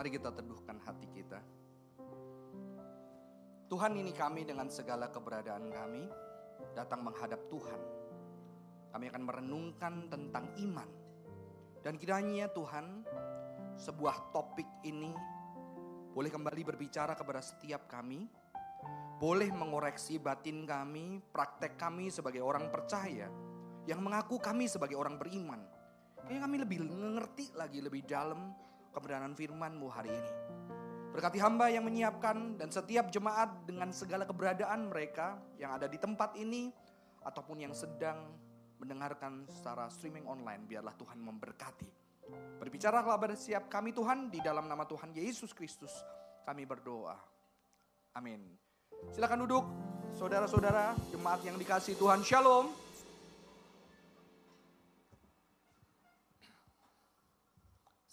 Mari kita teduhkan hati kita. Tuhan ini kami dengan segala keberadaan kami datang menghadap Tuhan. Kami akan merenungkan tentang iman. Dan kiranya Tuhan sebuah topik ini boleh kembali berbicara kepada setiap kami. Boleh mengoreksi batin kami, praktek kami sebagai orang percaya. Yang mengaku kami sebagai orang beriman. Kayaknya kami lebih mengerti lagi lebih dalam kebenaran firman-Mu hari ini. Berkati hamba yang menyiapkan dan setiap jemaat dengan segala keberadaan mereka yang ada di tempat ini ataupun yang sedang mendengarkan secara streaming online biarlah Tuhan memberkati. Berbicara kepada siap kami Tuhan di dalam nama Tuhan Yesus Kristus kami berdoa. Amin. Silakan duduk saudara-saudara jemaat yang dikasih Tuhan. Shalom.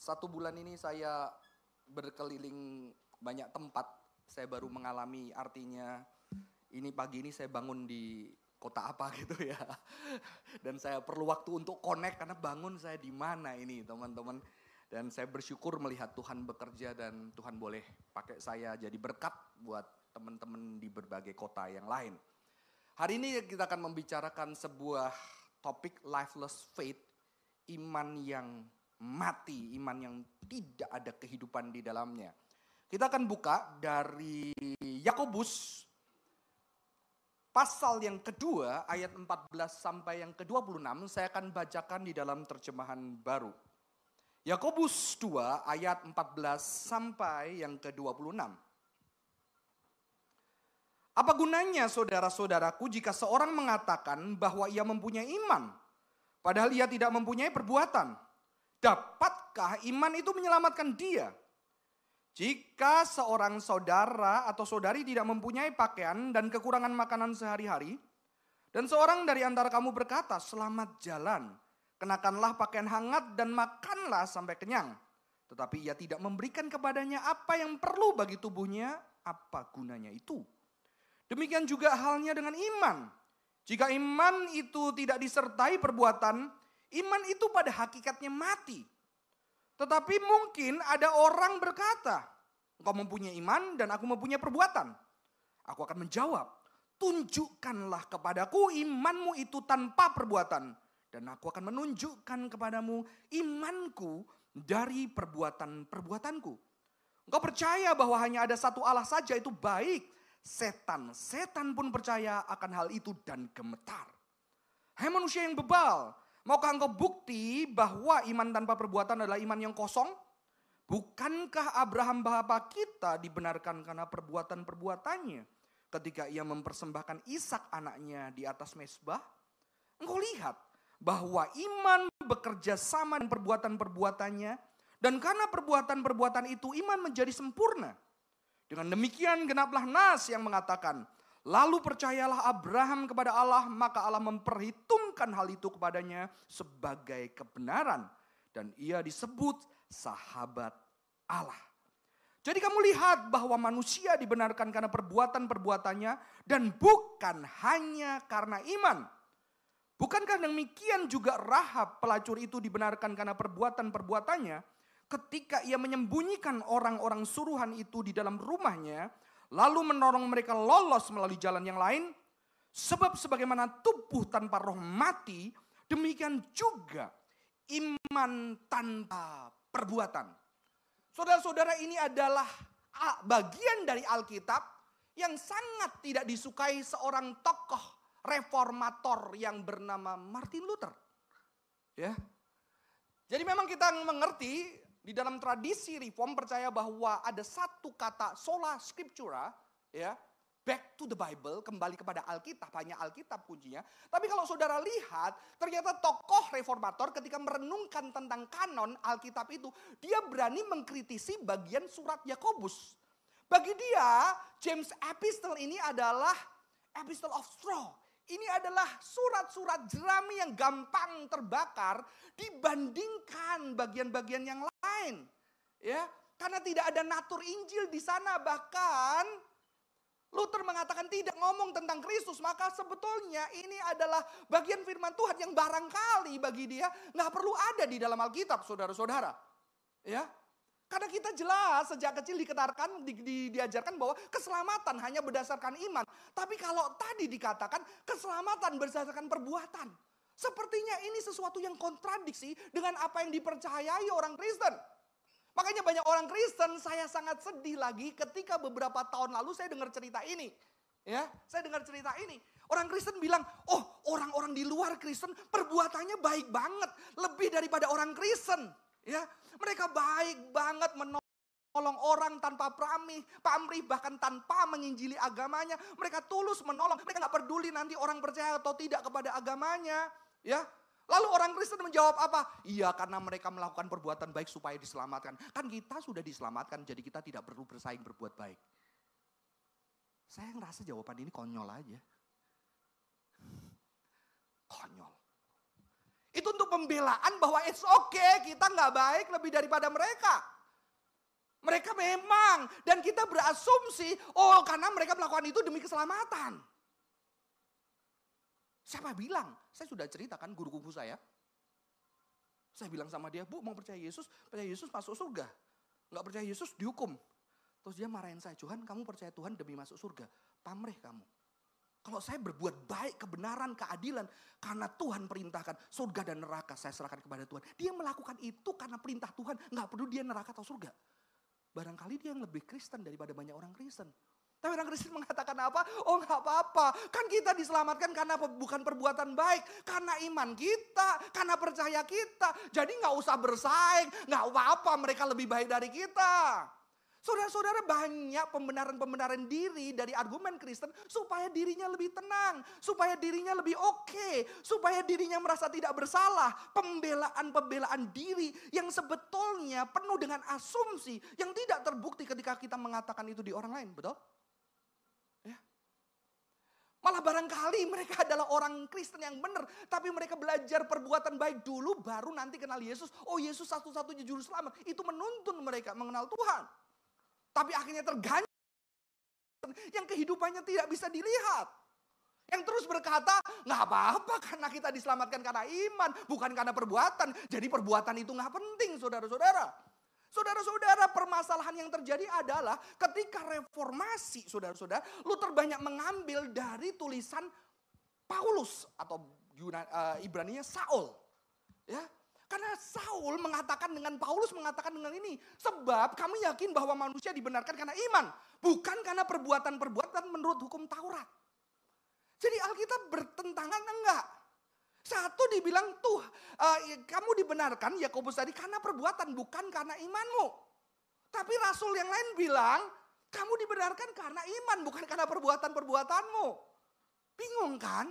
Satu bulan ini saya berkeliling banyak tempat. Saya baru mengalami artinya ini pagi ini saya bangun di kota apa gitu ya. Dan saya perlu waktu untuk connect karena bangun saya di mana ini teman-teman. Dan saya bersyukur melihat Tuhan bekerja dan Tuhan boleh pakai saya jadi berkat buat teman-teman di berbagai kota yang lain. Hari ini kita akan membicarakan sebuah topik lifeless faith, iman yang mati, iman yang tidak ada kehidupan di dalamnya. Kita akan buka dari Yakobus pasal yang kedua ayat 14 sampai yang ke-26 saya akan bacakan di dalam terjemahan baru. Yakobus 2 ayat 14 sampai yang ke-26. Apa gunanya saudara-saudaraku jika seorang mengatakan bahwa ia mempunyai iman padahal ia tidak mempunyai perbuatan? Dapatkah iman itu menyelamatkan dia? Jika seorang saudara atau saudari tidak mempunyai pakaian dan kekurangan makanan sehari-hari, dan seorang dari antara kamu berkata, "Selamat jalan, kenakanlah pakaian hangat dan makanlah sampai kenyang." Tetapi ia tidak memberikan kepadanya apa yang perlu bagi tubuhnya, apa gunanya itu? Demikian juga halnya dengan iman. Jika iman itu tidak disertai perbuatan, Iman itu pada hakikatnya mati. Tetapi mungkin ada orang berkata, engkau mempunyai iman dan aku mempunyai perbuatan. Aku akan menjawab, tunjukkanlah kepadaku imanmu itu tanpa perbuatan. Dan aku akan menunjukkan kepadamu imanku dari perbuatan-perbuatanku. Engkau percaya bahwa hanya ada satu Allah saja itu baik. Setan, setan pun percaya akan hal itu dan gemetar. Hai manusia yang bebal, Maukah engkau bukti bahwa iman tanpa perbuatan adalah iman yang kosong? Bukankah Abraham bapak kita dibenarkan karena perbuatan-perbuatannya ketika ia mempersembahkan Ishak anaknya di atas mesbah? Engkau lihat bahwa iman bekerja sama dengan perbuatan-perbuatannya dan karena perbuatan-perbuatan itu iman menjadi sempurna. Dengan demikian genaplah nas yang mengatakan, Lalu percayalah Abraham kepada Allah, maka Allah memperhitungkan hal itu kepadanya sebagai kebenaran. Dan ia disebut sahabat Allah. Jadi kamu lihat bahwa manusia dibenarkan karena perbuatan-perbuatannya dan bukan hanya karena iman. Bukankah demikian juga Rahab pelacur itu dibenarkan karena perbuatan-perbuatannya ketika ia menyembunyikan orang-orang suruhan itu di dalam rumahnya lalu menolong mereka lolos melalui jalan yang lain. Sebab sebagaimana tubuh tanpa roh mati, demikian juga iman tanpa perbuatan. Saudara-saudara ini adalah bagian dari Alkitab yang sangat tidak disukai seorang tokoh reformator yang bernama Martin Luther. Ya. Jadi memang kita mengerti di dalam tradisi reform percaya bahwa ada satu kata sola scriptura, ya, back to the Bible, kembali kepada Alkitab, hanya Alkitab kuncinya. Tapi kalau saudara lihat, ternyata tokoh reformator ketika merenungkan tentang kanon Alkitab itu, dia berani mengkritisi bagian surat Yakobus. Bagi dia, James Epistle ini adalah epistle of straw. Ini adalah surat-surat jerami yang gampang terbakar dibandingkan bagian-bagian yang lain. Ya, karena tidak ada natur Injil di sana bahkan Luther mengatakan tidak ngomong tentang Kristus, maka sebetulnya ini adalah bagian firman Tuhan yang barangkali bagi dia nggak perlu ada di dalam Alkitab, saudara-saudara. Ya, Karena kita jelas sejak kecil diketarkan, di, di, diajarkan bahwa keselamatan hanya berdasarkan iman. Tapi kalau tadi dikatakan keselamatan berdasarkan perbuatan. Sepertinya ini sesuatu yang kontradiksi dengan apa yang dipercayai orang Kristen. Makanya banyak orang Kristen saya sangat sedih lagi ketika beberapa tahun lalu saya dengar cerita ini. Ya, saya dengar cerita ini. Orang Kristen bilang, "Oh, orang-orang di luar Kristen perbuatannya baik banget, lebih daripada orang Kristen." Ya, mereka baik banget menolong orang tanpa pamrih, pamrih bahkan tanpa menginjili agamanya. Mereka tulus menolong, mereka nggak peduli nanti orang percaya atau tidak kepada agamanya. Ya, Lalu orang Kristen menjawab apa? Iya karena mereka melakukan perbuatan baik supaya diselamatkan. Kan kita sudah diselamatkan jadi kita tidak perlu bersaing berbuat baik. Saya ngerasa jawaban ini konyol aja. Konyol. Itu untuk pembelaan bahwa it's okay kita nggak baik lebih daripada mereka. Mereka memang dan kita berasumsi oh karena mereka melakukan itu demi keselamatan. Siapa bilang? Saya sudah ceritakan guru kungfu saya. Saya bilang sama dia, bu mau percaya Yesus, percaya Yesus masuk surga. Enggak percaya Yesus dihukum. Terus dia marahin saya, Tuhan kamu percaya Tuhan demi masuk surga. Pamrih kamu. Kalau saya berbuat baik, kebenaran, keadilan. Karena Tuhan perintahkan surga dan neraka saya serahkan kepada Tuhan. Dia melakukan itu karena perintah Tuhan. Nggak perlu dia neraka atau surga. Barangkali dia yang lebih Kristen daripada banyak orang Kristen. Tapi orang Kristen mengatakan apa? Oh nggak apa-apa. Kan kita diselamatkan karena bukan perbuatan baik. Karena iman kita, karena percaya kita. Jadi nggak usah bersaing. Nggak apa-apa mereka lebih baik dari kita. Saudara-saudara banyak pembenaran-pembenaran diri dari argumen Kristen supaya dirinya lebih tenang, supaya dirinya lebih oke, okay, supaya dirinya merasa tidak bersalah. Pembelaan-pembelaan diri yang sebetulnya penuh dengan asumsi yang tidak terbukti ketika kita mengatakan itu di orang lain, betul? Malah barangkali mereka adalah orang Kristen yang benar. Tapi mereka belajar perbuatan baik dulu baru nanti kenal Yesus. Oh Yesus satu-satunya juru selamat. Itu menuntun mereka mengenal Tuhan. Tapi akhirnya tergantung. Yang kehidupannya tidak bisa dilihat. Yang terus berkata, nggak apa-apa karena kita diselamatkan karena iman, bukan karena perbuatan. Jadi perbuatan itu nggak penting, saudara-saudara. Saudara-saudara, permasalahan yang terjadi adalah ketika reformasi, saudara-saudara, Luther banyak mengambil dari tulisan Paulus atau uh, Ibraninya Saul. Ya, karena Saul mengatakan dengan Paulus mengatakan dengan ini, sebab kami yakin bahwa manusia dibenarkan karena iman, bukan karena perbuatan-perbuatan menurut hukum Taurat. Jadi Alkitab bertentangan enggak? Satu dibilang tuh uh, kamu dibenarkan Yakobus tadi karena perbuatan bukan karena imanmu. Tapi rasul yang lain bilang kamu dibenarkan karena iman bukan karena perbuatan-perbuatanmu. Bingung kan?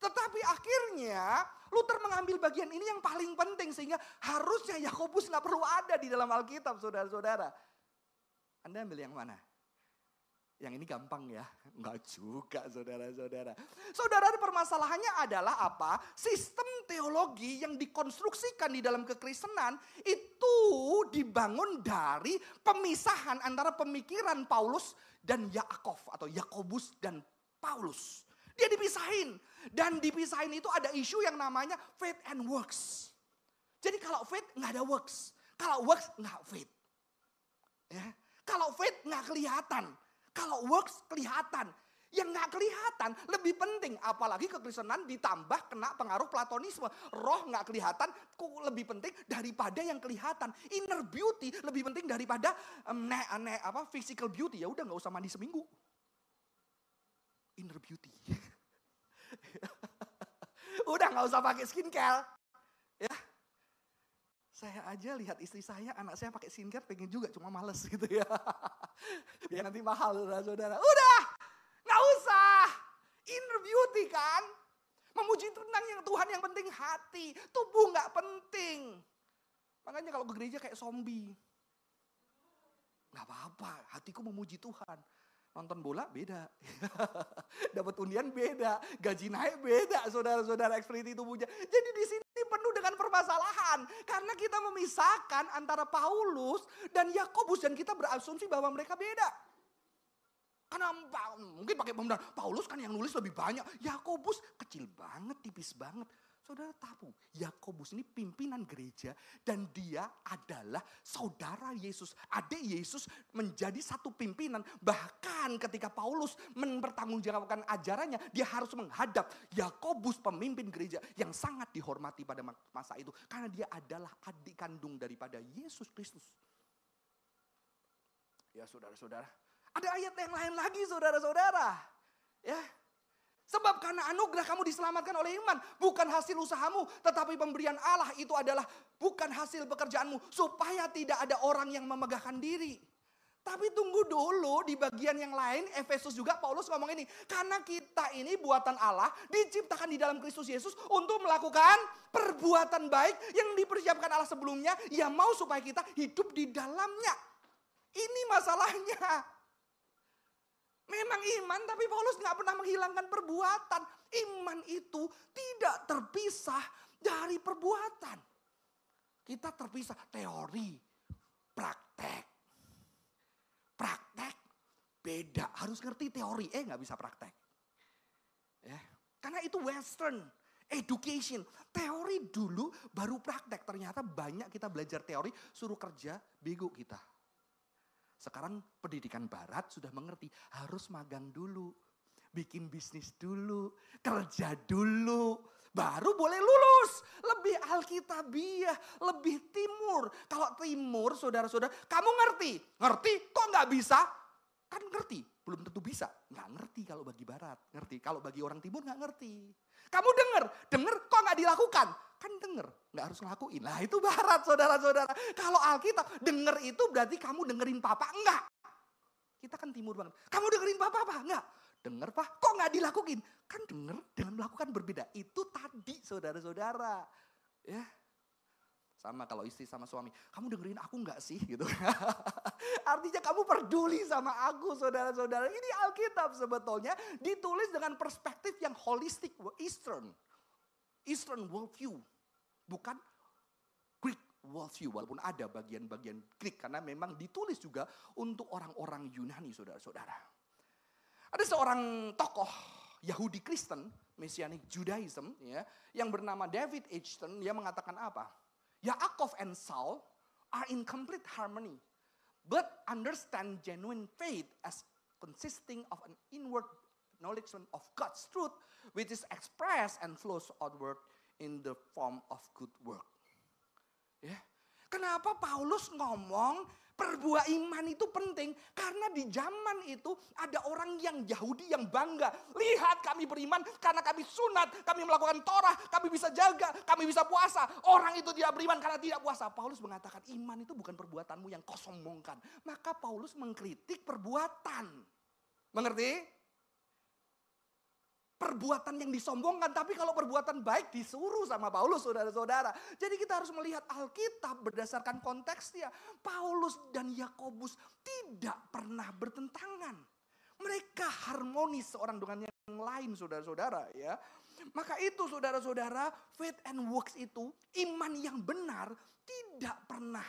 Tetapi akhirnya Luther mengambil bagian ini yang paling penting sehingga harusnya Yakobus nggak perlu ada di dalam Alkitab saudara-saudara. Anda ambil yang mana? Yang ini gampang ya. Enggak juga saudara-saudara. Saudara permasalahannya adalah apa? Sistem teologi yang dikonstruksikan di dalam kekristenan itu dibangun dari pemisahan antara pemikiran Paulus dan Yaakov atau Yakobus dan Paulus. Dia dipisahin. Dan dipisahin itu ada isu yang namanya faith and works. Jadi kalau faith nggak ada works. Kalau works nggak faith. Ya. Kalau faith nggak kelihatan. Kalau works kelihatan. Yang nggak kelihatan lebih penting. Apalagi kekristenan ditambah kena pengaruh platonisme. Roh nggak kelihatan lebih penting daripada yang kelihatan. Inner beauty lebih penting daripada um, ne, ne, apa physical beauty. Ya udah nggak usah mandi seminggu. Inner beauty. udah nggak usah pakai skincare. Ya, saya aja lihat istri saya, anak saya pakai skincare pengen juga, cuma males gitu ya. Biar nanti mahal saudara-saudara. Udah, nggak usah. Inner beauty kan. Memuji tenang yang Tuhan yang penting hati. Tubuh nggak penting. Makanya kalau ke gereja kayak zombie. Nggak apa-apa, hatiku memuji Tuhan. Nonton bola beda. Dapat undian beda. Gaji naik beda saudara-saudara ekspresi tubuhnya. Jadi di sini penuh dengan permasalahan. Karena kita memisahkan antara Paulus dan Yakobus dan kita berasumsi bahwa mereka beda. Karena mungkin pakai pembenaran, Paulus kan yang nulis lebih banyak. Yakobus kecil banget, tipis banget. Saudara tahu, Yakobus ini pimpinan gereja dan dia adalah saudara Yesus. Adik Yesus menjadi satu pimpinan. Bahkan ketika Paulus mempertanggungjawabkan ajarannya, dia harus menghadap Yakobus pemimpin gereja yang sangat dihormati pada masa itu. Karena dia adalah adik kandung daripada Yesus Kristus. Ya saudara-saudara, ada ayat yang lain lagi saudara-saudara. Ya, Sebab karena anugerah kamu diselamatkan oleh iman. Bukan hasil usahamu. Tetapi pemberian Allah itu adalah bukan hasil pekerjaanmu. Supaya tidak ada orang yang memegahkan diri. Tapi tunggu dulu di bagian yang lain Efesus juga Paulus ngomong ini. Karena kita ini buatan Allah diciptakan di dalam Kristus Yesus untuk melakukan perbuatan baik yang dipersiapkan Allah sebelumnya. Yang mau supaya kita hidup di dalamnya. Ini masalahnya. Memang iman tapi Paulus nggak pernah menghilangkan perbuatan. Iman itu tidak terpisah dari perbuatan. Kita terpisah teori, praktek. Praktek beda, harus ngerti teori. Eh nggak bisa praktek. Ya, karena itu western education. Teori dulu baru praktek. Ternyata banyak kita belajar teori, suruh kerja, bego kita. Sekarang pendidikan barat sudah mengerti harus magang dulu. Bikin bisnis dulu, kerja dulu, baru boleh lulus. Lebih alkitabiah, lebih timur. Kalau timur, saudara-saudara, kamu ngerti? Ngerti? Kok nggak bisa? Kan ngerti, belum tentu bisa. Nggak ngerti kalau bagi barat, ngerti. Kalau bagi orang timur nggak ngerti. Kamu denger, denger kok nggak dilakukan? Kan denger, nggak harus ngelakuin. Nah itu barat saudara-saudara. Kalau Alkitab denger itu berarti kamu dengerin papa, enggak. Kita kan timur banget. Kamu dengerin papa apa? Enggak. Denger pak, kok nggak dilakuin? Kan denger dengan melakukan berbeda. Itu tadi saudara-saudara. Ya, sama kalau istri sama suami, kamu dengerin aku nggak sih gitu. Artinya kamu peduli sama aku saudara-saudara. Ini Alkitab sebetulnya ditulis dengan perspektif yang holistik, Eastern. Eastern worldview. Bukan Greek worldview. Walaupun ada bagian-bagian Greek. Karena memang ditulis juga untuk orang-orang Yunani saudara-saudara. Ada seorang tokoh Yahudi Kristen, Messianic Judaism, ya, yang bernama David Edgerton, dia mengatakan apa? Yaakov and Saul are in complete harmony, but understand genuine faith as consisting of an inward knowledge of God's truth, which is expressed and flows outward in the form of good work. Ya. Kenapa Paulus ngomong Perbuah iman itu penting karena di zaman itu ada orang yang Yahudi yang bangga. Lihat kami beriman karena kami sunat, kami melakukan Torah, kami bisa jaga, kami bisa puasa. Orang itu tidak beriman karena tidak puasa. Paulus mengatakan iman itu bukan perbuatanmu yang kau sombongkan. Maka Paulus mengkritik perbuatan. Mengerti? Perbuatan yang disombongkan, tapi kalau perbuatan baik disuruh sama Paulus, saudara-saudara. Jadi kita harus melihat Alkitab berdasarkan konteksnya. Paulus dan Yakobus tidak pernah bertentangan. Mereka harmonis seorang dengan yang lain, saudara-saudara ya. Maka itu saudara-saudara, faith and works itu iman yang benar tidak pernah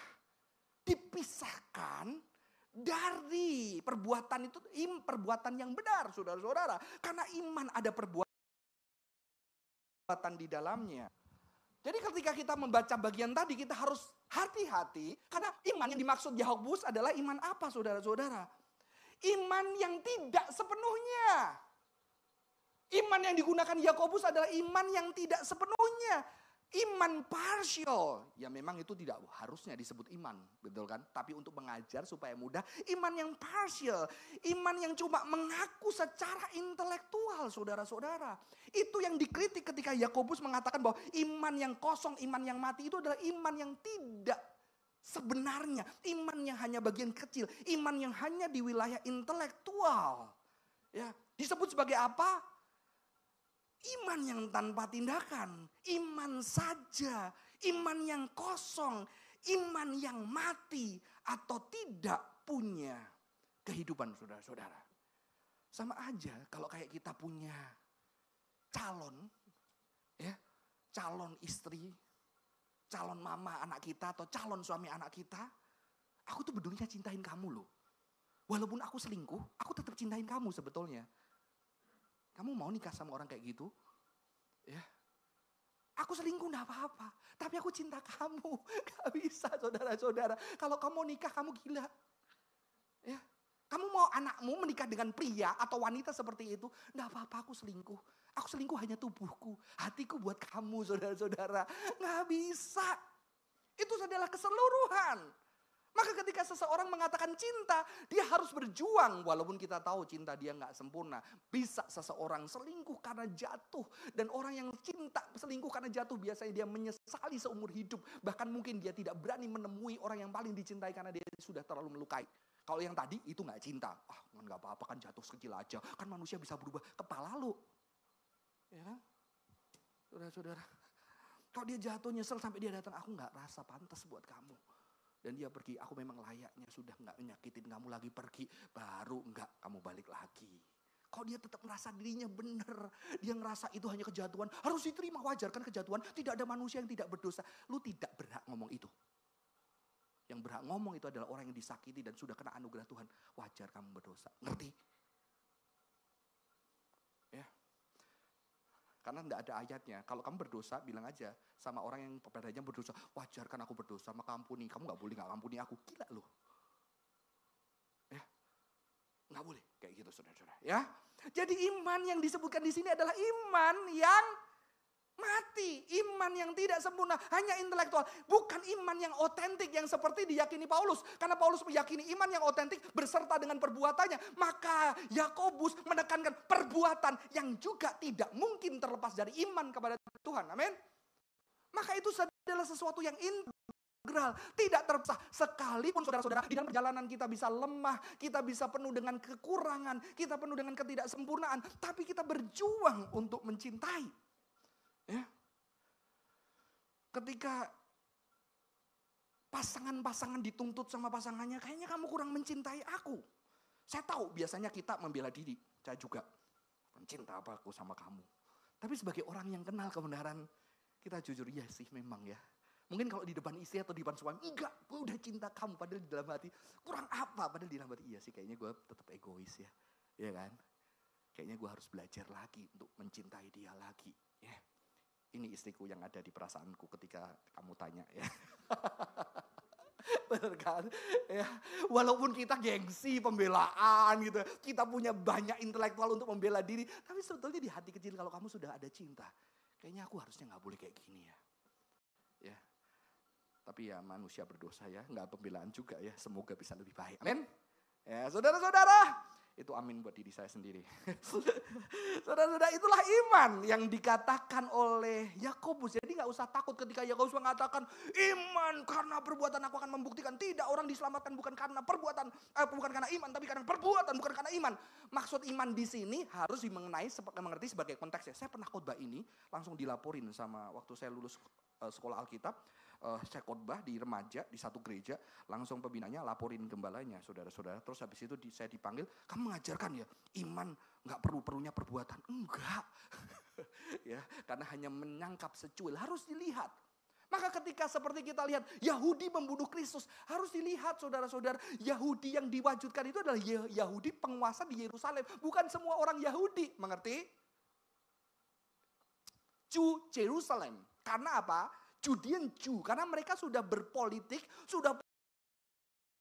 dipisahkan dari perbuatan itu im perbuatan yang benar saudara-saudara. Karena iman ada perbuatan di dalamnya. Jadi ketika kita membaca bagian tadi kita harus hati-hati. Karena iman yang dimaksud Yakobus adalah iman apa saudara-saudara? Iman yang tidak sepenuhnya. Iman yang digunakan Yakobus adalah iman yang tidak sepenuhnya Iman partial, ya memang itu tidak harusnya disebut iman, betul kan? Tapi untuk mengajar supaya mudah, iman yang partial, iman yang cuma mengaku secara intelektual, saudara-saudara. Itu yang dikritik ketika Yakobus mengatakan bahwa iman yang kosong, iman yang mati itu adalah iman yang tidak sebenarnya, iman yang hanya bagian kecil, iman yang hanya di wilayah intelektual. Ya, disebut sebagai apa? Iman yang tanpa tindakan, iman saja, iman yang kosong, iman yang mati atau tidak punya kehidupan saudara-saudara. Sama aja kalau kayak kita punya calon, ya, calon istri, calon mama anak kita atau calon suami anak kita, aku tuh bedulinya cintain kamu loh. Walaupun aku selingkuh, aku tetap cintain kamu sebetulnya. Kamu mau nikah sama orang kayak gitu? Ya. Aku selingkuh enggak apa-apa. Tapi aku cinta kamu. Gak bisa saudara-saudara. Kalau kamu nikah kamu gila. Ya, kamu mau anakmu menikah dengan pria atau wanita seperti itu? Enggak apa-apa aku selingkuh. Aku selingkuh hanya tubuhku. Hatiku buat kamu saudara-saudara. Nggak bisa. Itu adalah keseluruhan. Maka ketika seseorang mengatakan cinta, dia harus berjuang. Walaupun kita tahu cinta dia nggak sempurna. Bisa seseorang selingkuh karena jatuh. Dan orang yang cinta selingkuh karena jatuh biasanya dia menyesali seumur hidup. Bahkan mungkin dia tidak berani menemui orang yang paling dicintai karena dia sudah terlalu melukai. Kalau yang tadi itu nggak cinta. Ah nggak apa-apa kan jatuh sekecil aja. Kan manusia bisa berubah. Kepala lu. Ya kan? Saudara-saudara. Kalau dia jatuh nyesel sampai dia datang. Aku nggak rasa pantas buat kamu dan dia pergi, aku memang layaknya sudah nggak menyakitin kamu lagi pergi, baru nggak kamu balik lagi. Kalau dia tetap merasa dirinya benar, dia ngerasa itu hanya kejatuhan, harus diterima wajar kan kejatuhan. Tidak ada manusia yang tidak berdosa. Lu tidak berhak ngomong itu. Yang berhak ngomong itu adalah orang yang disakiti dan sudah kena anugerah Tuhan. Wajar kamu berdosa. Ngerti? Karena tidak ada ayatnya. Kalau kamu berdosa, bilang aja sama orang yang padanya berdosa. Wajar kan aku berdosa, maka ampuni. Kamu nggak boleh nggak ampuni aku. Gila loh. Ya, nggak boleh kayak gitu saudara-saudara. Ya, jadi iman yang disebutkan di sini adalah iman yang Mati, iman yang tidak sempurna, hanya intelektual. Bukan iman yang otentik yang seperti diyakini Paulus. Karena Paulus meyakini iman yang otentik berserta dengan perbuatannya. Maka Yakobus menekankan perbuatan yang juga tidak mungkin terlepas dari iman kepada Tuhan. Amin. Maka itu adalah sesuatu yang integral, tidak terpisah. Sekalipun saudara-saudara di dalam perjalanan kita bisa lemah, kita bisa penuh dengan kekurangan, kita penuh dengan ketidaksempurnaan, tapi kita berjuang untuk mencintai. Ya. Ketika pasangan-pasangan dituntut sama pasangannya, kayaknya kamu kurang mencintai aku. Saya tahu biasanya kita membela diri, saya juga mencinta apa aku sama kamu. Tapi sebagai orang yang kenal kebenaran, kita jujur, iya sih memang ya. Mungkin kalau di depan istri atau di depan suami, enggak, gue udah cinta kamu. Padahal di dalam hati, kurang apa? Padahal di dalam hati, iya sih kayaknya gue tetap egois ya. Iya kan? Kayaknya gue harus belajar lagi untuk mencintai dia lagi. Ya ini istriku yang ada di perasaanku ketika kamu tanya ya. Benar kan? Ya, walaupun kita gengsi pembelaan gitu, kita punya banyak intelektual untuk membela diri, tapi sebetulnya di hati kecil kalau kamu sudah ada cinta, kayaknya aku harusnya nggak boleh kayak gini ya. Ya. Tapi ya manusia berdosa ya, nggak pembelaan juga ya. Semoga bisa lebih baik. Amin. Ya, saudara-saudara, itu amin buat diri saya sendiri. Saudara-saudara itulah iman yang dikatakan oleh Yakobus. Jadi nggak usah takut ketika Yakobus mengatakan iman karena perbuatan aku akan membuktikan. Tidak orang diselamatkan bukan karena perbuatan, eh, bukan karena iman, tapi karena perbuatan bukan karena iman. Maksud iman di sini harus dimengenai mengerti sebagai konteksnya. Saya pernah khotbah ini langsung dilaporin sama waktu saya lulus eh, sekolah Alkitab uh, saya khotbah di remaja di satu gereja, langsung pembinanya laporin gembalanya, saudara-saudara. Terus habis itu di, saya dipanggil, kamu mengajarkan ya iman nggak perlu perlunya perbuatan, enggak, ya karena hanya menyangkap secuil harus dilihat. Maka ketika seperti kita lihat Yahudi membunuh Kristus, harus dilihat saudara-saudara, Yahudi yang diwajudkan itu adalah Yahudi penguasa di Yerusalem, bukan semua orang Yahudi, mengerti? Jerusalem. Karena apa? Judean Jew karena mereka sudah berpolitik, sudah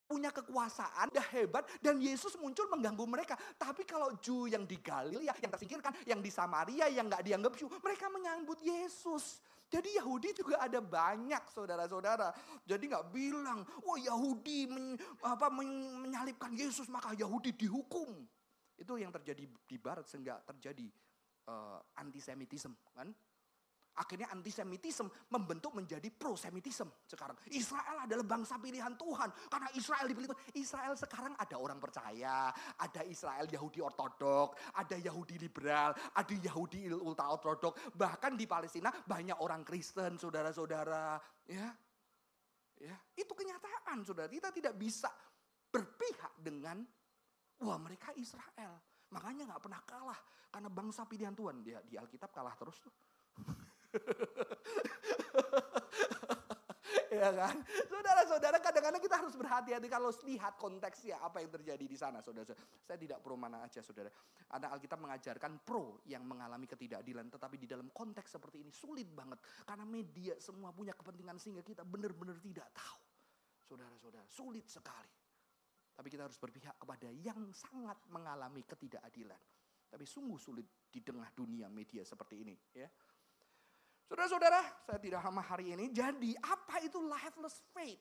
punya kekuasaan, dah hebat dan Yesus muncul mengganggu mereka. Tapi kalau Jew yang di Galilea, yang tersingkirkan, yang di Samaria, yang nggak dianggap Jew, mereka menyambut Yesus. Jadi Yahudi juga ada banyak saudara-saudara. Jadi nggak bilang, wah Yahudi men, apa, men, menyalibkan Yesus maka Yahudi dihukum. Itu yang terjadi di Barat sehingga terjadi uh, antisemitisme kan Akhirnya antisemitisme membentuk menjadi prosemitisme sekarang. Israel adalah bangsa pilihan Tuhan. Karena Israel dipilih Tuhan. Israel sekarang ada orang percaya. Ada Israel Yahudi ortodok. Ada Yahudi liberal. Ada Yahudi ultra ortodok. Bahkan di Palestina banyak orang Kristen saudara-saudara. Ya, ya Itu kenyataan saudara. Kita tidak bisa berpihak dengan wah mereka Israel. Makanya nggak pernah kalah. Karena bangsa pilihan Tuhan. Dia di Alkitab kalah terus tuh. ya kan? Saudara-saudara kadang-kadang kita harus berhati-hati kalau lihat konteksnya apa yang terjadi di sana saudara. Saya tidak pro mana aja saudara. Ada Alkitab mengajarkan pro yang mengalami ketidakadilan. Tetapi di dalam konteks seperti ini sulit banget. Karena media semua punya kepentingan sehingga kita benar-benar tidak tahu. Saudara-saudara sulit sekali. Tapi kita harus berpihak kepada yang sangat mengalami ketidakadilan. Tapi sungguh sulit di tengah dunia media seperti ini. ya. Saudara-saudara, saya tidak lama hari ini. Jadi apa itu lifeless faith?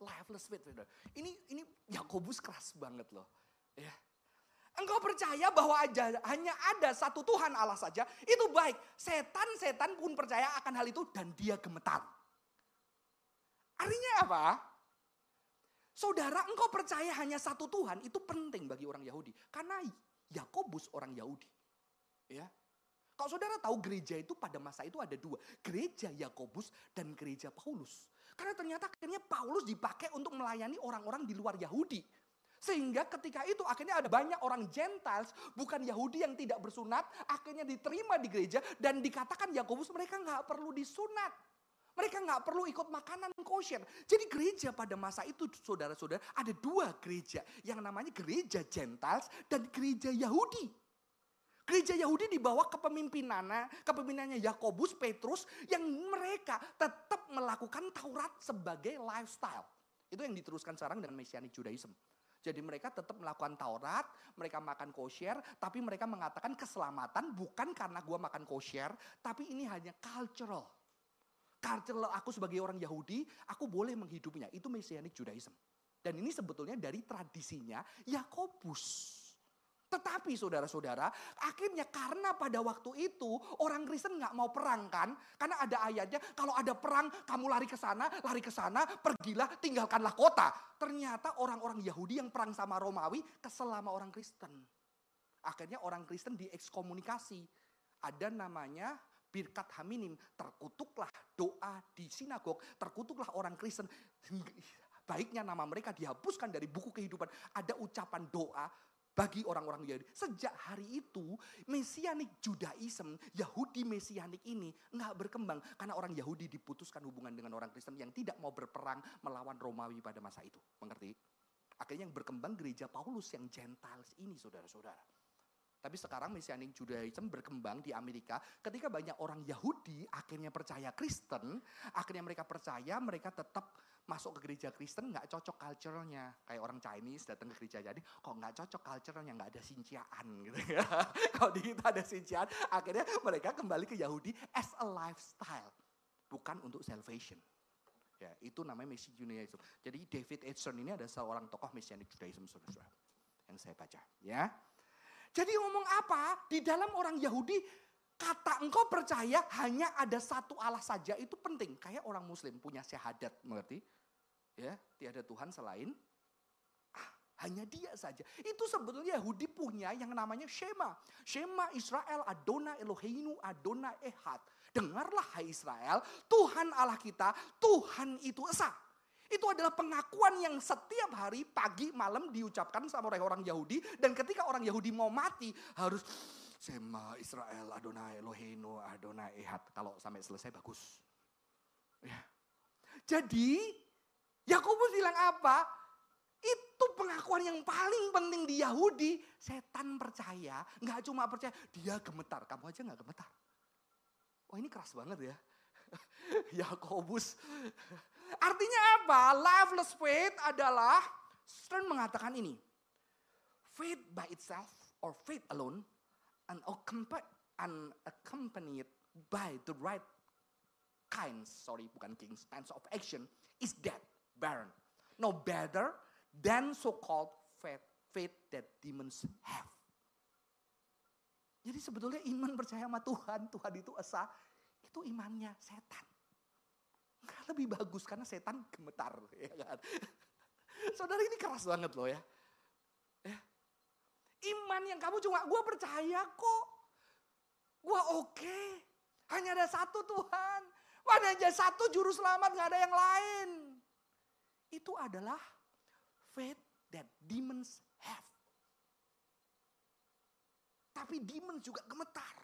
Lifeless faith, saudara. Ini ini Yakobus keras banget loh. Ya. Engkau percaya bahwa aja, hanya ada satu Tuhan Allah saja, itu baik. Setan-setan pun percaya akan hal itu dan dia gemetar. Artinya apa? Saudara, engkau percaya hanya satu Tuhan itu penting bagi orang Yahudi. Karena Yakobus orang Yahudi. Ya. Kalau saudara tahu gereja itu pada masa itu ada dua. Gereja Yakobus dan gereja Paulus. Karena ternyata akhirnya Paulus dipakai untuk melayani orang-orang di luar Yahudi. Sehingga ketika itu akhirnya ada banyak orang Gentiles, bukan Yahudi yang tidak bersunat, akhirnya diterima di gereja dan dikatakan Yakobus mereka nggak perlu disunat. Mereka nggak perlu ikut makanan kosher. Jadi gereja pada masa itu saudara-saudara ada dua gereja. Yang namanya gereja Gentiles dan gereja Yahudi. Gereja Yahudi di bawah kepemimpinannya, kepemimpinannya Yakobus, Petrus yang mereka tetap melakukan Taurat sebagai lifestyle. Itu yang diteruskan sekarang dengan Messianic Judaism. Jadi mereka tetap melakukan Taurat, mereka makan kosher, tapi mereka mengatakan keselamatan bukan karena gua makan kosher, tapi ini hanya cultural. Culture aku sebagai orang Yahudi, aku boleh menghidupinya. Itu Messianic Judaism. Dan ini sebetulnya dari tradisinya Yakobus. Tetapi saudara-saudara, akhirnya karena pada waktu itu orang Kristen nggak mau perang kan? Karena ada ayatnya, kalau ada perang kamu lari ke sana, lari ke sana, pergilah, tinggalkanlah kota. Ternyata orang-orang Yahudi yang perang sama Romawi kesel sama orang Kristen. Akhirnya orang Kristen diekskomunikasi. Ada namanya birkat haminim, terkutuklah doa di sinagog, terkutuklah orang Kristen. Baiknya nama mereka dihapuskan dari buku kehidupan. Ada ucapan doa bagi orang-orang Yahudi. Sejak hari itu, Mesianik Judaism, Yahudi Mesianik ini nggak berkembang. Karena orang Yahudi diputuskan hubungan dengan orang Kristen yang tidak mau berperang melawan Romawi pada masa itu. Mengerti? Akhirnya yang berkembang gereja Paulus yang Gentiles ini saudara-saudara. Tapi sekarang Messianic Judaism berkembang di Amerika ketika banyak orang Yahudi akhirnya percaya Kristen, akhirnya mereka percaya mereka tetap masuk ke gereja Kristen nggak cocok culture-nya. Kayak orang Chinese datang ke gereja jadi kok nggak cocok culture-nya, nggak ada sinciaan gitu ya. Kalau di kita ada sinciaan, akhirnya mereka kembali ke Yahudi as a lifestyle, bukan untuk salvation. Ya, itu namanya Messianic Judaism. Jadi David Edson ini ada seorang tokoh Messianic Judaism, saudara yang saya baca. Ya, jadi ngomong apa? Di dalam orang Yahudi kata engkau percaya hanya ada satu Allah saja itu penting. Kayak orang muslim punya syahadat, mengerti? Ya, tiada Tuhan selain ah, hanya dia saja. Itu sebetulnya Yahudi punya yang namanya Shema. Shema Israel Adona Eloheinu Adona Ehad. Dengarlah hai Israel, Tuhan Allah kita, Tuhan itu esa. Itu adalah pengakuan yang setiap hari pagi malam diucapkan sama orang Yahudi. Dan ketika orang Yahudi mau mati harus Sema Israel Adonai Eloheinu Adonai Ehad. Kalau sampai selesai bagus. Ya. Jadi Yakobus bilang apa? Itu pengakuan yang paling penting di Yahudi. Setan percaya, nggak cuma percaya, dia gemetar. Kamu aja nggak gemetar. Wah ini keras banget ya. Yakobus Artinya apa? Lifeless faith adalah Stern mengatakan ini. Faith by itself or faith alone and accompanied by the right kinds, sorry bukan kings, kinds of action is dead, barren. No better than so-called faith, faith that demons have. Jadi sebetulnya iman percaya sama Tuhan, Tuhan itu esa, itu imannya setan. Lebih bagus karena setan gemetar. Ya kan? Saudara ini keras banget loh ya. ya. Iman yang kamu cuma, gue percaya kok. Gue oke. Okay. Hanya ada satu Tuhan. Hanya ada satu juru selamat, gak ada yang lain. Itu adalah faith that demons have. Tapi demons juga gemetar.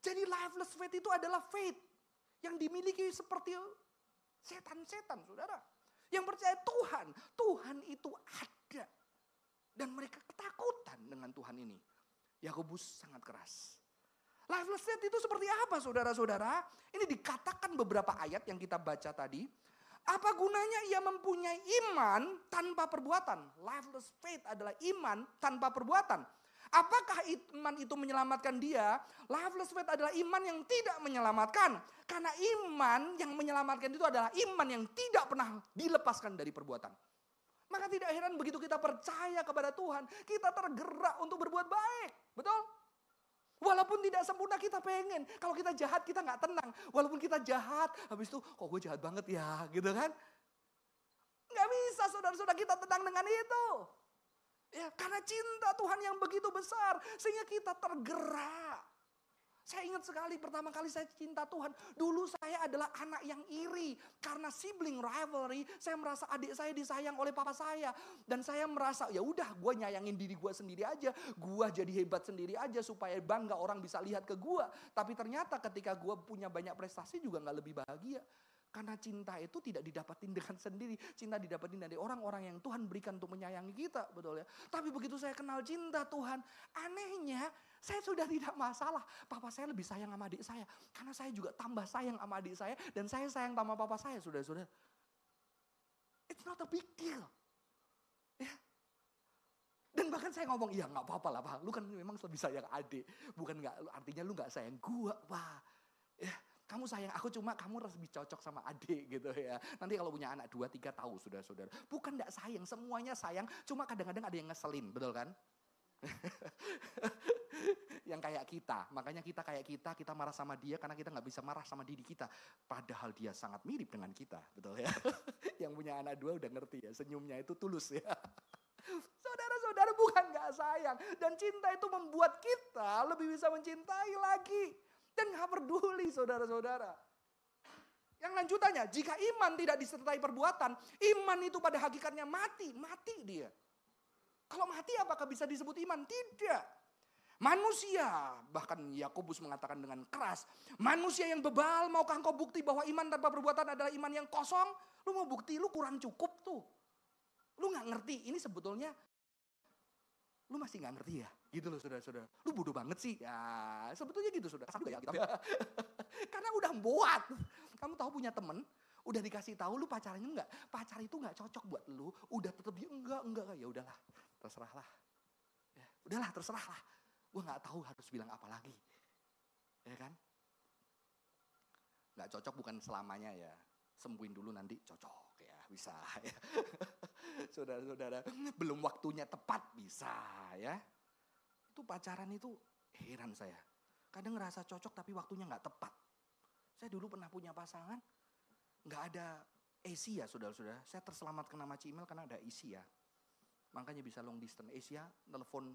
Jadi lifeless faith itu adalah faith yang dimiliki seperti Setan-setan saudara. Yang percaya Tuhan. Tuhan itu ada. Dan mereka ketakutan dengan Tuhan ini. Yakobus sangat keras. Lifeless state itu seperti apa saudara-saudara? Ini dikatakan beberapa ayat yang kita baca tadi. Apa gunanya ia mempunyai iman tanpa perbuatan? Lifeless faith adalah iman tanpa perbuatan. Apakah iman itu menyelamatkan dia? Lifeless faith adalah iman yang tidak menyelamatkan. Karena iman yang menyelamatkan itu adalah iman yang tidak pernah dilepaskan dari perbuatan. Maka tidak heran begitu kita percaya kepada Tuhan, kita tergerak untuk berbuat baik. Betul? Walaupun tidak sempurna kita pengen. Kalau kita jahat kita nggak tenang. Walaupun kita jahat, habis itu kok gue jahat banget ya gitu kan. Nggak bisa saudara-saudara kita tenang dengan itu. Ya, karena cinta Tuhan yang begitu besar. Sehingga kita tergerak. Saya ingat sekali pertama kali saya cinta Tuhan. Dulu saya adalah anak yang iri. Karena sibling rivalry, saya merasa adik saya disayang oleh papa saya. Dan saya merasa ya udah gue nyayangin diri gue sendiri aja. Gue jadi hebat sendiri aja supaya bangga orang bisa lihat ke gue. Tapi ternyata ketika gue punya banyak prestasi juga gak lebih bahagia. Karena cinta itu tidak didapatin dengan sendiri. Cinta didapatin dari orang-orang yang Tuhan berikan untuk menyayangi kita. Betul ya. Tapi begitu saya kenal cinta Tuhan. Anehnya saya sudah tidak masalah. Papa saya lebih sayang sama adik saya. Karena saya juga tambah sayang sama adik saya. Dan saya sayang sama papa saya, sudah-sudah. It's not a big deal. Ya. Dan bahkan saya ngomong, iya nggak apa-apa lah Pak. Lu kan memang lebih sayang adik. Bukan nggak, artinya lu nggak sayang gua Pak. Kamu sayang aku cuma kamu harus lebih cocok sama adik gitu ya. Nanti kalau punya anak dua tiga tahu sudah saudara. Bukan nggak sayang, semuanya sayang. Cuma kadang-kadang ada yang ngeselin, betul kan? yang kayak kita. Makanya kita kayak kita, kita marah sama dia karena kita nggak bisa marah sama diri kita. Padahal dia sangat mirip dengan kita, betul ya. yang punya anak dua udah ngerti ya, senyumnya itu tulus ya. Saudara-saudara bukan nggak sayang. Dan cinta itu membuat kita lebih bisa mencintai lagi. Dan nggak peduli saudara-saudara. Yang lanjutannya, jika iman tidak disertai perbuatan, iman itu pada hakikatnya mati, mati dia. Kalau mati apakah bisa disebut iman? Tidak. Manusia, bahkan Yakobus mengatakan dengan keras, manusia yang bebal, maukah engkau bukti bahwa iman tanpa perbuatan adalah iman yang kosong? Lu mau bukti, lu kurang cukup tuh. Lu gak ngerti, ini sebetulnya lu masih gak ngerti ya? Gitu loh saudara-saudara. Lu bodoh banget sih. Ya, sebetulnya gitu saudara. Satu ya, gitu. Karena udah buat. Kamu tahu punya temen, udah dikasih tahu lu pacarnya enggak. Pacar itu enggak cocok buat lu. Udah tetap dia enggak, enggak. Ya udahlah, terserahlah. Ya, udahlah, terserahlah gue nggak tahu harus bilang apa lagi. Ya kan? Nggak cocok bukan selamanya ya. Sembuhin dulu nanti cocok ya, bisa ya. Saudara-saudara, belum waktunya tepat bisa ya. Itu pacaran itu heran saya. Kadang ngerasa cocok tapi waktunya nggak tepat. Saya dulu pernah punya pasangan, nggak ada Asia saudara-saudara. Saya terselamatkan nama Cimel karena ada Asia. Makanya bisa long distance. Asia telepon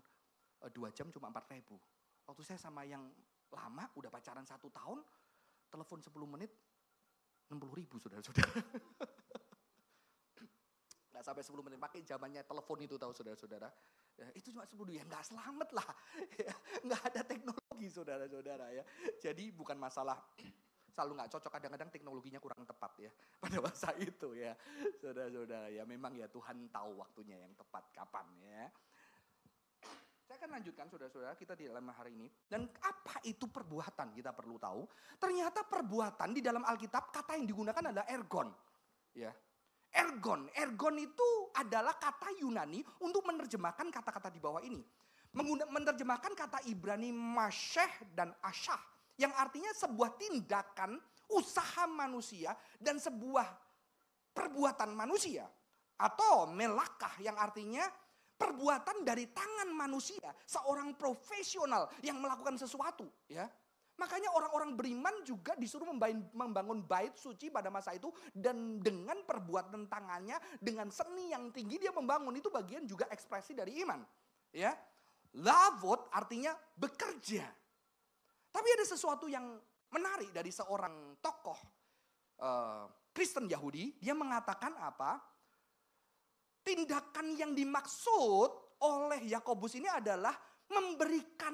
Eh, dua jam cuma empat ribu. Waktu saya sama yang lama, udah pacaran satu tahun, telepon 10 menit, 60 ribu saudara-saudara. Gak sampai 10 menit, pakai zamannya telepon itu tahu saudara-saudara. Ya, itu cuma 10 ya nggak selamat lah. Ya, nggak ada teknologi saudara-saudara ya. Jadi bukan masalah selalu nggak cocok kadang-kadang teknologinya kurang tepat ya pada masa itu ya saudara-saudara ya memang ya Tuhan tahu waktunya yang tepat kapan ya saya akan lanjutkan saudara-saudara kita di dalam hari ini. Dan apa itu perbuatan kita perlu tahu. Ternyata perbuatan di dalam Alkitab kata yang digunakan adalah ergon. Ya, Ergon, ergon itu adalah kata Yunani untuk menerjemahkan kata-kata di bawah ini. Menerjemahkan kata Ibrani masyeh dan asyah. Yang artinya sebuah tindakan, usaha manusia dan sebuah perbuatan manusia. Atau melakah yang artinya perbuatan dari tangan manusia, seorang profesional yang melakukan sesuatu, ya. Makanya orang-orang beriman juga disuruh membangun bait suci pada masa itu dan dengan perbuatan tangannya dengan seni yang tinggi dia membangun itu bagian juga ekspresi dari iman, ya. Lavot artinya bekerja. Tapi ada sesuatu yang menarik dari seorang tokoh uh, Kristen Yahudi, dia mengatakan apa? tindakan yang dimaksud oleh Yakobus ini adalah memberikan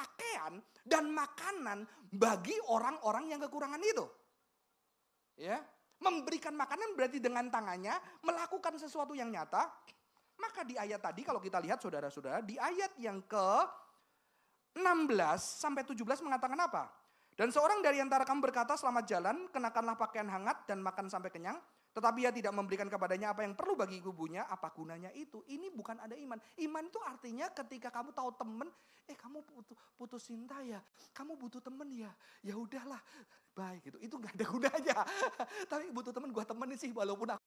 pakaian dan makanan bagi orang-orang yang kekurangan itu. Ya. Memberikan makanan berarti dengan tangannya melakukan sesuatu yang nyata. Maka di ayat tadi kalau kita lihat saudara-saudara, di ayat yang ke 16 sampai 17 mengatakan apa? Dan seorang dari antara kamu berkata selamat jalan, kenakanlah pakaian hangat dan makan sampai kenyang. Tetapi ia tidak memberikan kepadanya apa yang perlu bagi kubunya, apa gunanya itu? Ini bukan ada iman. Iman itu artinya ketika kamu tahu temen, eh kamu putus, putus cinta ya, kamu butuh temen ya, ya udahlah, baik gitu. Itu nggak ada gunanya. Tapi butuh temen, gua temenin sih walaupun aku,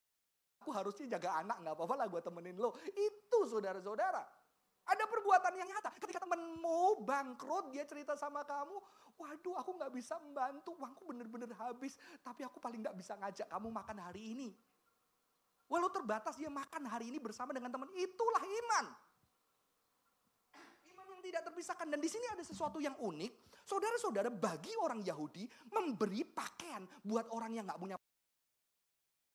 aku harusnya jaga anak, nggak apa-apa lah gua temenin lo. Itu saudara-saudara. Ada perbuatan yang nyata. Ketika temenmu bangkrut, dia cerita sama kamu, waduh aku nggak bisa membantu, uangku bener-bener habis. Tapi aku paling nggak bisa ngajak kamu makan hari ini. Walau terbatas dia makan hari ini bersama dengan teman, itulah iman. Iman yang tidak terpisahkan. Dan di sini ada sesuatu yang unik. Saudara-saudara bagi orang Yahudi memberi pakaian buat orang yang nggak punya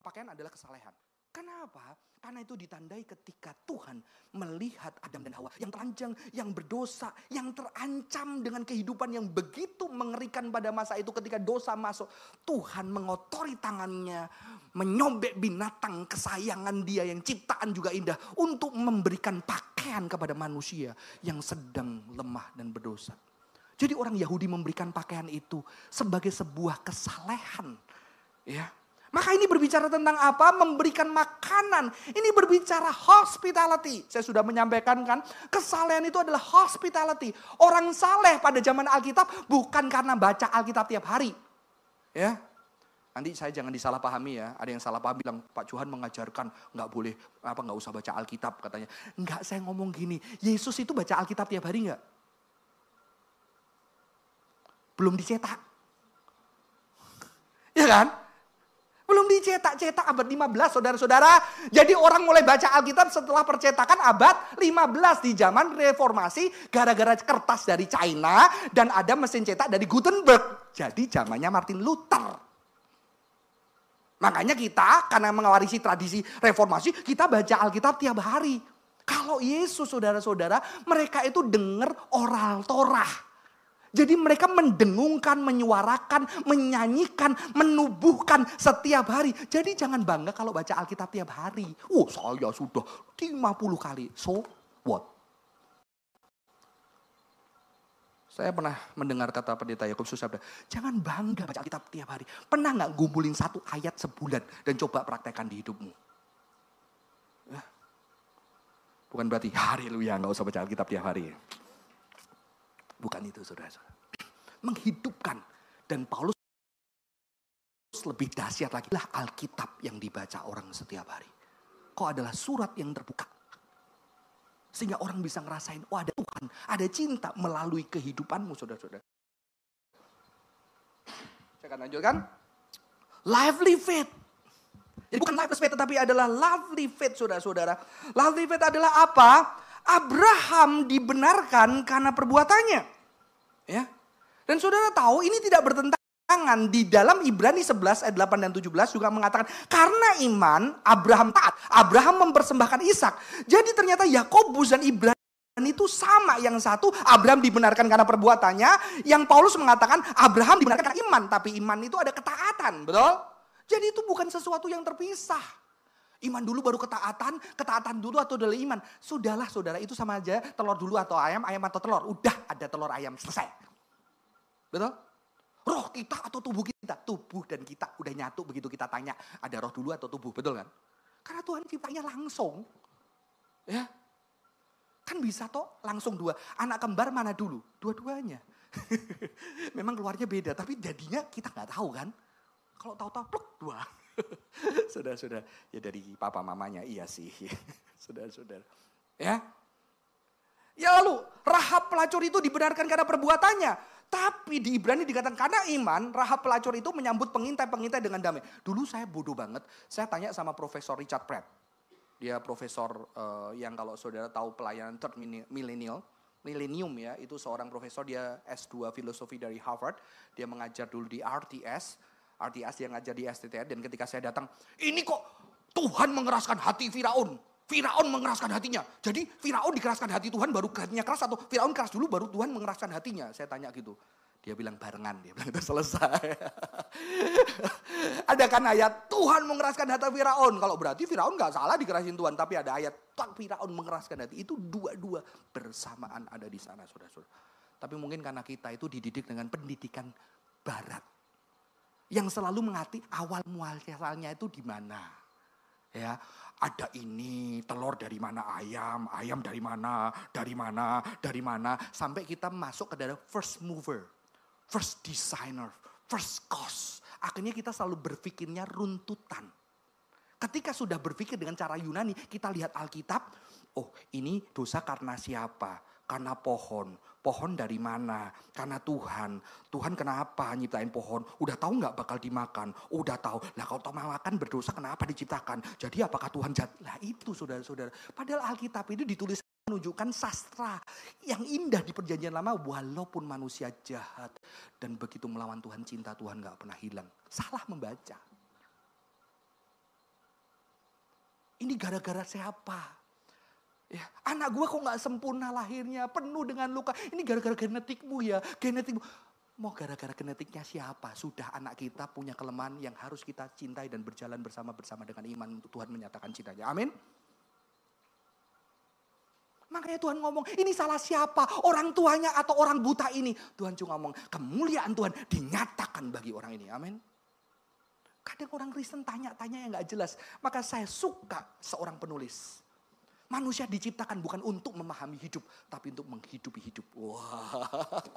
pakaian adalah kesalehan. Kenapa? Karena itu ditandai ketika Tuhan melihat Adam dan Hawa yang telanjang, yang berdosa, yang terancam dengan kehidupan yang begitu mengerikan pada masa itu ketika dosa masuk. Tuhan mengotori tangannya, menyobek binatang kesayangan dia yang ciptaan juga indah untuk memberikan pakaian kepada manusia yang sedang lemah dan berdosa. Jadi orang Yahudi memberikan pakaian itu sebagai sebuah kesalehan. Ya, maka ini berbicara tentang apa? Memberikan makanan. Ini berbicara hospitality. Saya sudah menyampaikan kan, kesalehan itu adalah hospitality. Orang saleh pada zaman Alkitab bukan karena baca Alkitab tiap hari. Ya, Nanti saya jangan disalahpahami ya. Ada yang salah paham bilang Pak Johan mengajarkan nggak boleh apa nggak usah baca Alkitab katanya. Nggak saya ngomong gini. Yesus itu baca Alkitab tiap hari nggak? Belum dicetak. Ya kan? Belum dicetak-cetak abad 15 saudara-saudara. Jadi orang mulai baca Alkitab setelah percetakan abad 15 di zaman reformasi. Gara-gara kertas dari China dan ada mesin cetak dari Gutenberg. Jadi zamannya Martin Luther. Makanya kita karena mengawarisi tradisi reformasi kita baca Alkitab tiap hari. Kalau Yesus saudara-saudara mereka itu dengar oral Torah. Jadi mereka mendengungkan, menyuarakan, menyanyikan, menubuhkan setiap hari. Jadi jangan bangga kalau baca Alkitab tiap hari. Oh saya sudah 50 kali. So what? Saya pernah mendengar kata pendeta Yakub Susabda, jangan bangga baca Alkitab tiap hari. Pernah nggak gumpulin satu ayat sebulan dan coba praktekkan di hidupmu? Bukan berarti hari lu ya nggak usah baca Alkitab tiap hari. Bukan itu saudara-saudara. Menghidupkan. Dan Paulus lebih dahsyat lagi lah Alkitab yang dibaca orang setiap hari. Kok adalah surat yang terbuka. Sehingga orang bisa ngerasain, oh ada Tuhan, ada cinta melalui kehidupanmu saudara-saudara. Saya akan lanjutkan. Lively faith. Jadi bukan lively faith tetapi adalah lovely faith saudara-saudara. Lovely faith adalah apa? Abraham dibenarkan karena perbuatannya. Ya. Dan saudara tahu ini tidak bertentangan di dalam Ibrani 11 ayat 8 dan 17 juga mengatakan karena iman Abraham taat, Abraham mempersembahkan Ishak. Jadi ternyata Yakobus dan Ibrani itu sama yang satu Abraham dibenarkan karena perbuatannya, yang Paulus mengatakan Abraham dibenarkan karena iman, tapi iman itu ada ketaatan, betul? Jadi itu bukan sesuatu yang terpisah. Iman dulu baru ketaatan, ketaatan dulu atau adalah iman. Sudahlah saudara, itu sama aja telur dulu atau ayam, ayam atau telur. Udah ada telur ayam, selesai. Betul? Roh kita atau tubuh kita? Tubuh dan kita udah nyatu begitu kita tanya, ada roh dulu atau tubuh, betul kan? Karena Tuhan ciptanya langsung. Ya, Kan bisa toh langsung dua. Anak kembar mana dulu? Dua-duanya. Memang keluarnya beda, tapi jadinya kita nggak tahu kan. Kalau tahu-tahu pluk dua. Sudah-sudah. Ya dari papa mamanya iya sih. Sudah-sudah. Ya. Ya lalu Rahab pelacur itu dibenarkan karena perbuatannya. Tapi di Ibrani dikatakan karena iman, Rahab pelacur itu menyambut pengintai-pengintai dengan damai. Dulu saya bodoh banget. Saya tanya sama Profesor Richard Pratt. Dia profesor uh, yang kalau saudara tahu pelayanan third millennial, millennium ya, itu seorang profesor dia S2 filosofi dari Harvard. Dia mengajar dulu di RTS RTS yang ngajar di STTN dan ketika saya datang, ini kok Tuhan mengeraskan hati Firaun. Firaun mengeraskan hatinya. Jadi Firaun dikeraskan hati Tuhan baru hatinya keras atau Firaun keras dulu baru Tuhan mengeraskan hatinya. Saya tanya gitu. Dia bilang barengan, dia bilang itu selesai. ada kan ayat Tuhan mengeraskan hati Firaun. Kalau berarti Firaun nggak salah dikerasin Tuhan, tapi ada ayat tak Firaun mengeraskan hati. Itu dua-dua bersamaan ada di sana, saudara-saudara. Tapi mungkin karena kita itu dididik dengan pendidikan barat. Yang selalu mengerti awal muasalnya itu di mana. Ya, ada ini, telur dari mana ayam, ayam dari mana, dari mana, dari mana. Sampai kita masuk ke dalam first mover first designer, first cause. Akhirnya kita selalu berpikirnya runtutan. Ketika sudah berpikir dengan cara Yunani, kita lihat Alkitab, oh ini dosa karena siapa? Karena pohon. Pohon dari mana? Karena Tuhan. Tuhan kenapa nyiptain pohon? Udah tahu nggak bakal dimakan? Udah tahu. Lah kalau tahu makan berdosa kenapa diciptakan? Jadi apakah Tuhan jahat? Lah itu saudara-saudara. Padahal Alkitab itu ditulis menunjukkan sastra yang indah di perjanjian lama walaupun manusia jahat dan begitu melawan Tuhan cinta Tuhan gak pernah hilang. Salah membaca. Ini gara-gara siapa? Ya, anak gue kok gak sempurna lahirnya, penuh dengan luka. Ini gara-gara genetikmu ya, genetikmu. Mau gara-gara genetiknya siapa? Sudah anak kita punya kelemahan yang harus kita cintai dan berjalan bersama-bersama dengan iman untuk Tuhan menyatakan cintanya. Amin. Makanya Tuhan ngomong, ini salah siapa? Orang tuanya atau orang buta ini? Tuhan cuma ngomong, kemuliaan Tuhan dinyatakan bagi orang ini. Amin. Kadang orang Kristen tanya-tanya yang gak jelas. Maka saya suka seorang penulis. Manusia diciptakan bukan untuk memahami hidup, tapi untuk menghidupi hidup. Wah,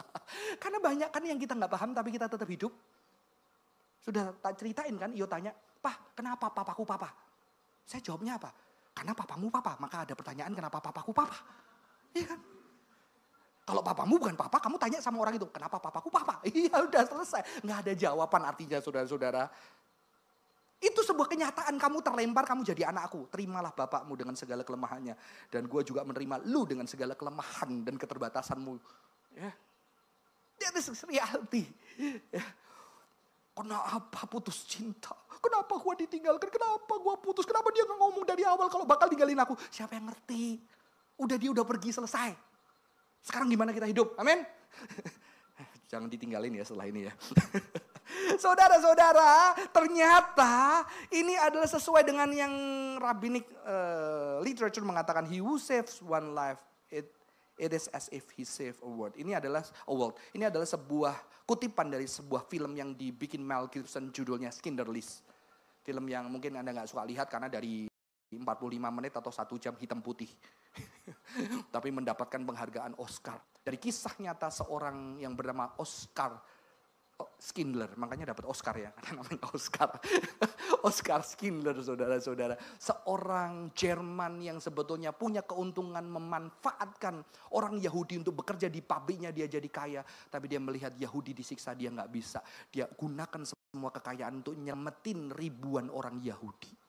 karena banyak kan yang kita nggak paham, tapi kita tetap hidup. Sudah tak ceritain kan, Iyo tanya, Pah, kenapa papaku papa? Saya jawabnya apa? Karena papamu papa, maka ada pertanyaan kenapa papaku papa. Iya kan? Kalau papamu bukan papa, kamu tanya sama orang itu, kenapa papaku papa? Iya udah selesai. Nggak ada jawaban artinya saudara-saudara. Itu sebuah kenyataan kamu terlempar, kamu jadi anakku. Terimalah bapakmu dengan segala kelemahannya. Dan gue juga menerima lu dengan segala kelemahan dan keterbatasanmu. Ya. That is reality. Kenapa putus cinta? Kenapa gua ditinggalkan? Kenapa gua putus? Kenapa dia nggak ngomong dari awal kalau bakal tinggalin aku? Siapa yang ngerti? Udah dia udah pergi selesai. Sekarang gimana kita hidup? Amin. Jangan ditinggalin ya setelah ini ya. Saudara-saudara, ternyata ini adalah sesuai dengan yang rabbinic uh, literature mengatakan he who saves one life it It is as if he saved a world. Ini adalah a world. Ini adalah sebuah kutipan dari sebuah film yang dibikin Mel Gibson judulnya Skinner List. Film yang mungkin Anda nggak suka lihat karena dari 45 menit atau satu jam hitam putih. Tapi mendapatkan penghargaan Oscar. Dari kisah nyata seorang yang bernama Oscar Skindler, makanya dapat Oscar ya, karena namanya Oscar. Oscar Skindler, saudara-saudara. Seorang Jerman yang sebetulnya punya keuntungan memanfaatkan orang Yahudi untuk bekerja di pabriknya, dia jadi kaya. Tapi dia melihat Yahudi disiksa, dia nggak bisa. Dia gunakan semua kekayaan untuk nyemetin ribuan orang Yahudi.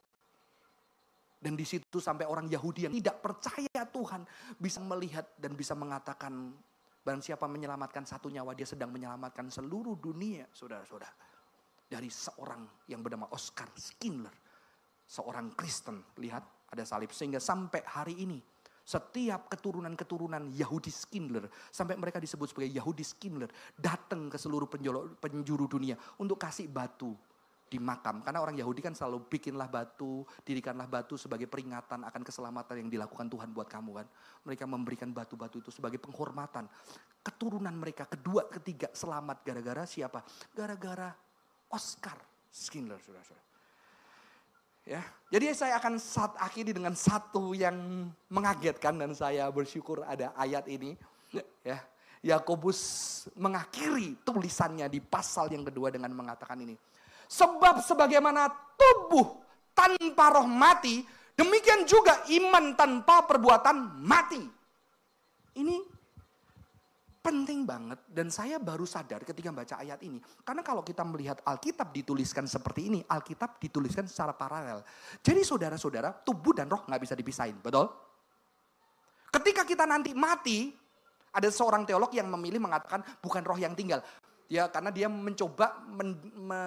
Dan di situ sampai orang Yahudi yang tidak percaya Tuhan bisa melihat dan bisa mengatakan Barang siapa menyelamatkan satu nyawa, dia sedang menyelamatkan seluruh dunia, saudara-saudara. Dari seorang yang bernama Oscar Schindler. Seorang Kristen, lihat ada salib. Sehingga sampai hari ini, setiap keturunan-keturunan Yahudi Schindler, sampai mereka disebut sebagai Yahudi Schindler, datang ke seluruh penjuru dunia untuk kasih batu di makam. Karena orang Yahudi kan selalu bikinlah batu, dirikanlah batu sebagai peringatan akan keselamatan yang dilakukan Tuhan buat kamu kan. Mereka memberikan batu-batu itu sebagai penghormatan. Keturunan mereka kedua, ketiga selamat gara-gara siapa? Gara-gara Oscar Schindler, saudara-saudara. Ya, jadi saya akan saat akhiri dengan satu yang mengagetkan dan saya bersyukur ada ayat ini. Ya, Yakobus mengakhiri tulisannya di pasal yang kedua dengan mengatakan ini. Sebab sebagaimana tubuh tanpa roh mati, demikian juga iman tanpa perbuatan mati. Ini penting banget dan saya baru sadar ketika baca ayat ini. Karena kalau kita melihat Alkitab dituliskan seperti ini, Alkitab dituliskan secara paralel. Jadi saudara-saudara, tubuh dan roh nggak bisa dipisahin, betul? Ketika kita nanti mati, ada seorang teolog yang memilih mengatakan bukan roh yang tinggal. Ya karena dia mencoba men, me,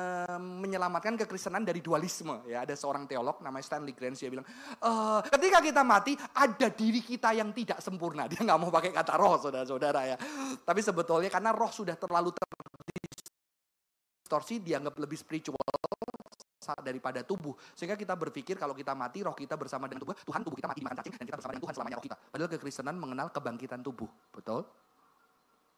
menyelamatkan kekristenan dari dualisme. Ya ada seorang teolog namanya Stanley Grange dia bilang, e, ketika kita mati ada diri kita yang tidak sempurna. Dia nggak mau pakai kata roh saudara-saudara ya. Tapi sebetulnya karena roh sudah terlalu terdistorsi dianggap lebih spiritual daripada tubuh. Sehingga kita berpikir kalau kita mati, roh kita bersama dengan tubuh, Tuhan tubuh kita mati dimakan cacing dan kita bersama dengan Tuhan selamanya roh kita. Padahal kekristenan mengenal kebangkitan tubuh. Betul?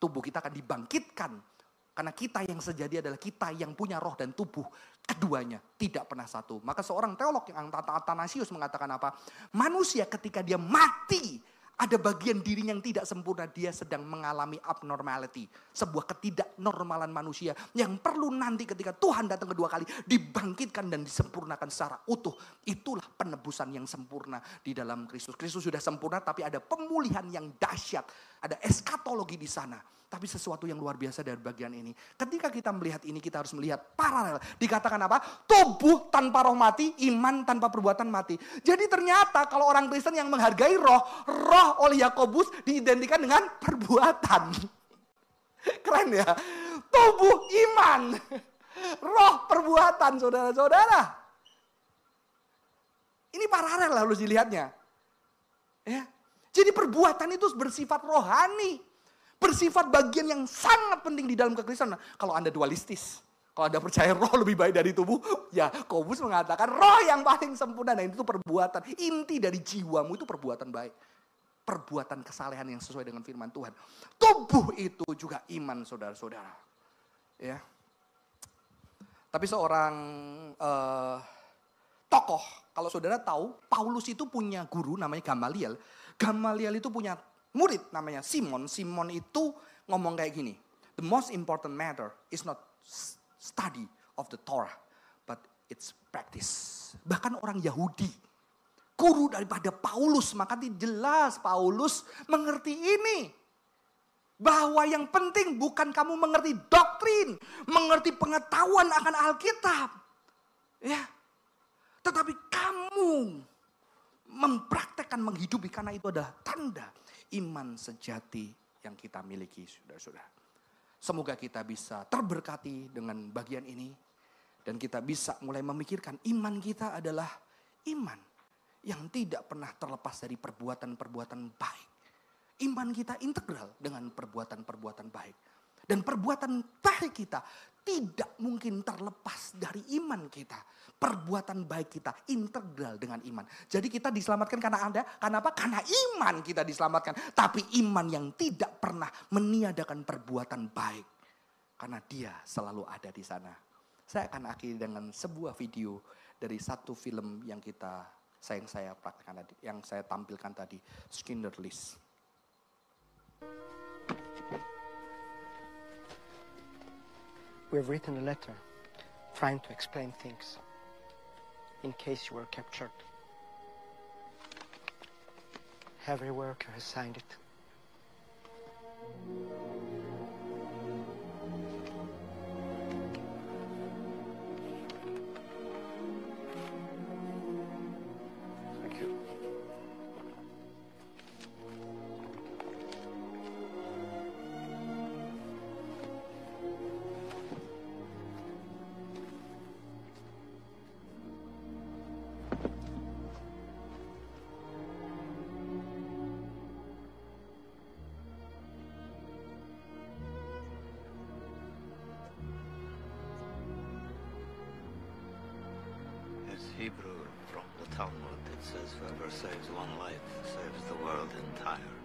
Tubuh kita akan dibangkitkan karena kita yang sejati adalah kita yang punya roh dan tubuh. Keduanya tidak pernah satu. Maka seorang teolog yang Athanasius mengatakan apa? Manusia ketika dia mati ada bagian dirinya yang tidak sempurna, dia sedang mengalami abnormality. Sebuah ketidaknormalan manusia yang perlu nanti ketika Tuhan datang kedua kali dibangkitkan dan disempurnakan secara utuh. Itulah penebusan yang sempurna di dalam Kristus. Kristus sudah sempurna tapi ada pemulihan yang dahsyat. Ada eskatologi di sana. Tapi sesuatu yang luar biasa dari bagian ini. Ketika kita melihat ini kita harus melihat paralel. Dikatakan apa? Tubuh tanpa roh mati, iman tanpa perbuatan mati. Jadi ternyata kalau orang Kristen yang menghargai roh, roh oleh Yakobus diidentikan dengan perbuatan. Keren ya. Tubuh iman. Roh perbuatan saudara-saudara. Ini paralel harus dilihatnya. Ya. Jadi perbuatan itu bersifat rohani bersifat bagian yang sangat penting di dalam kekristenan. Kalau Anda dualistis, kalau Anda percaya roh lebih baik dari tubuh, ya Kobus mengatakan roh yang paling sempurna dan itu perbuatan. Inti dari jiwamu itu perbuatan baik. Perbuatan kesalehan yang sesuai dengan firman Tuhan. Tubuh itu juga iman saudara-saudara. Ya. Tapi seorang uh, tokoh, kalau saudara tahu, Paulus itu punya guru namanya Gamaliel. Gamaliel itu punya murid namanya Simon. Simon itu ngomong kayak gini. The most important matter is not study of the Torah, but its practice. Bahkan orang Yahudi, guru daripada Paulus, maka jelas Paulus mengerti ini. Bahwa yang penting bukan kamu mengerti doktrin, mengerti pengetahuan akan Alkitab. Ya. Tetapi kamu mempraktekkan menghidupi karena itu adalah tanda iman sejati yang kita miliki, saudara-saudara. Semoga kita bisa terberkati dengan bagian ini. Dan kita bisa mulai memikirkan iman kita adalah iman yang tidak pernah terlepas dari perbuatan-perbuatan baik. Iman kita integral dengan perbuatan-perbuatan baik. Dan perbuatan baik kita tidak mungkin terlepas dari iman kita. Perbuatan baik kita integral dengan iman. Jadi kita diselamatkan karena Anda, karena apa? Karena iman kita diselamatkan. Tapi iman yang tidak pernah meniadakan perbuatan baik. Karena dia selalu ada di sana. Saya akan akhiri dengan sebuah video dari satu film yang kita sayang saya praktekkan tadi, yang saya tampilkan tadi, Skinner List. We have written a letter trying to explain things in case you were captured. Every worker has signed it. Hebrew from the Talmud. It says, whoever saves one life saves the world entire.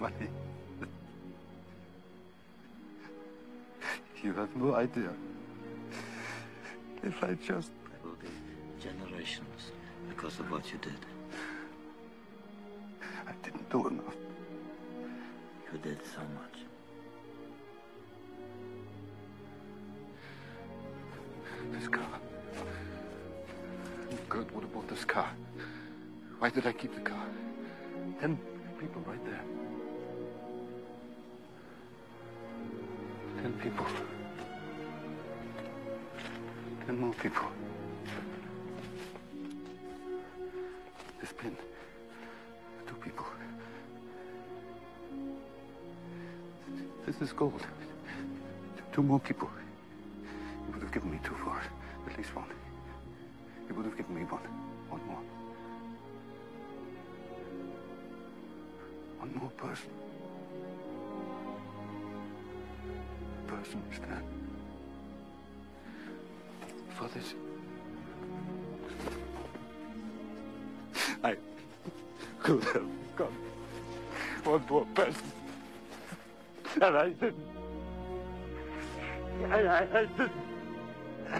Money. You have no idea. If I just. There will be generations because of what you did. I didn't do enough. You did so much. This car. Good. What about this car? Why did I keep the car? Ten people right there. Ten people. Ten more people. This pin. Two people. This is gold. Two more people. You would have given me two for it. At least one. You would have given me one. One more. One more person. customers there. For this. I could have gone one more person. And I didn't. And I, I didn't. I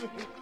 didn't.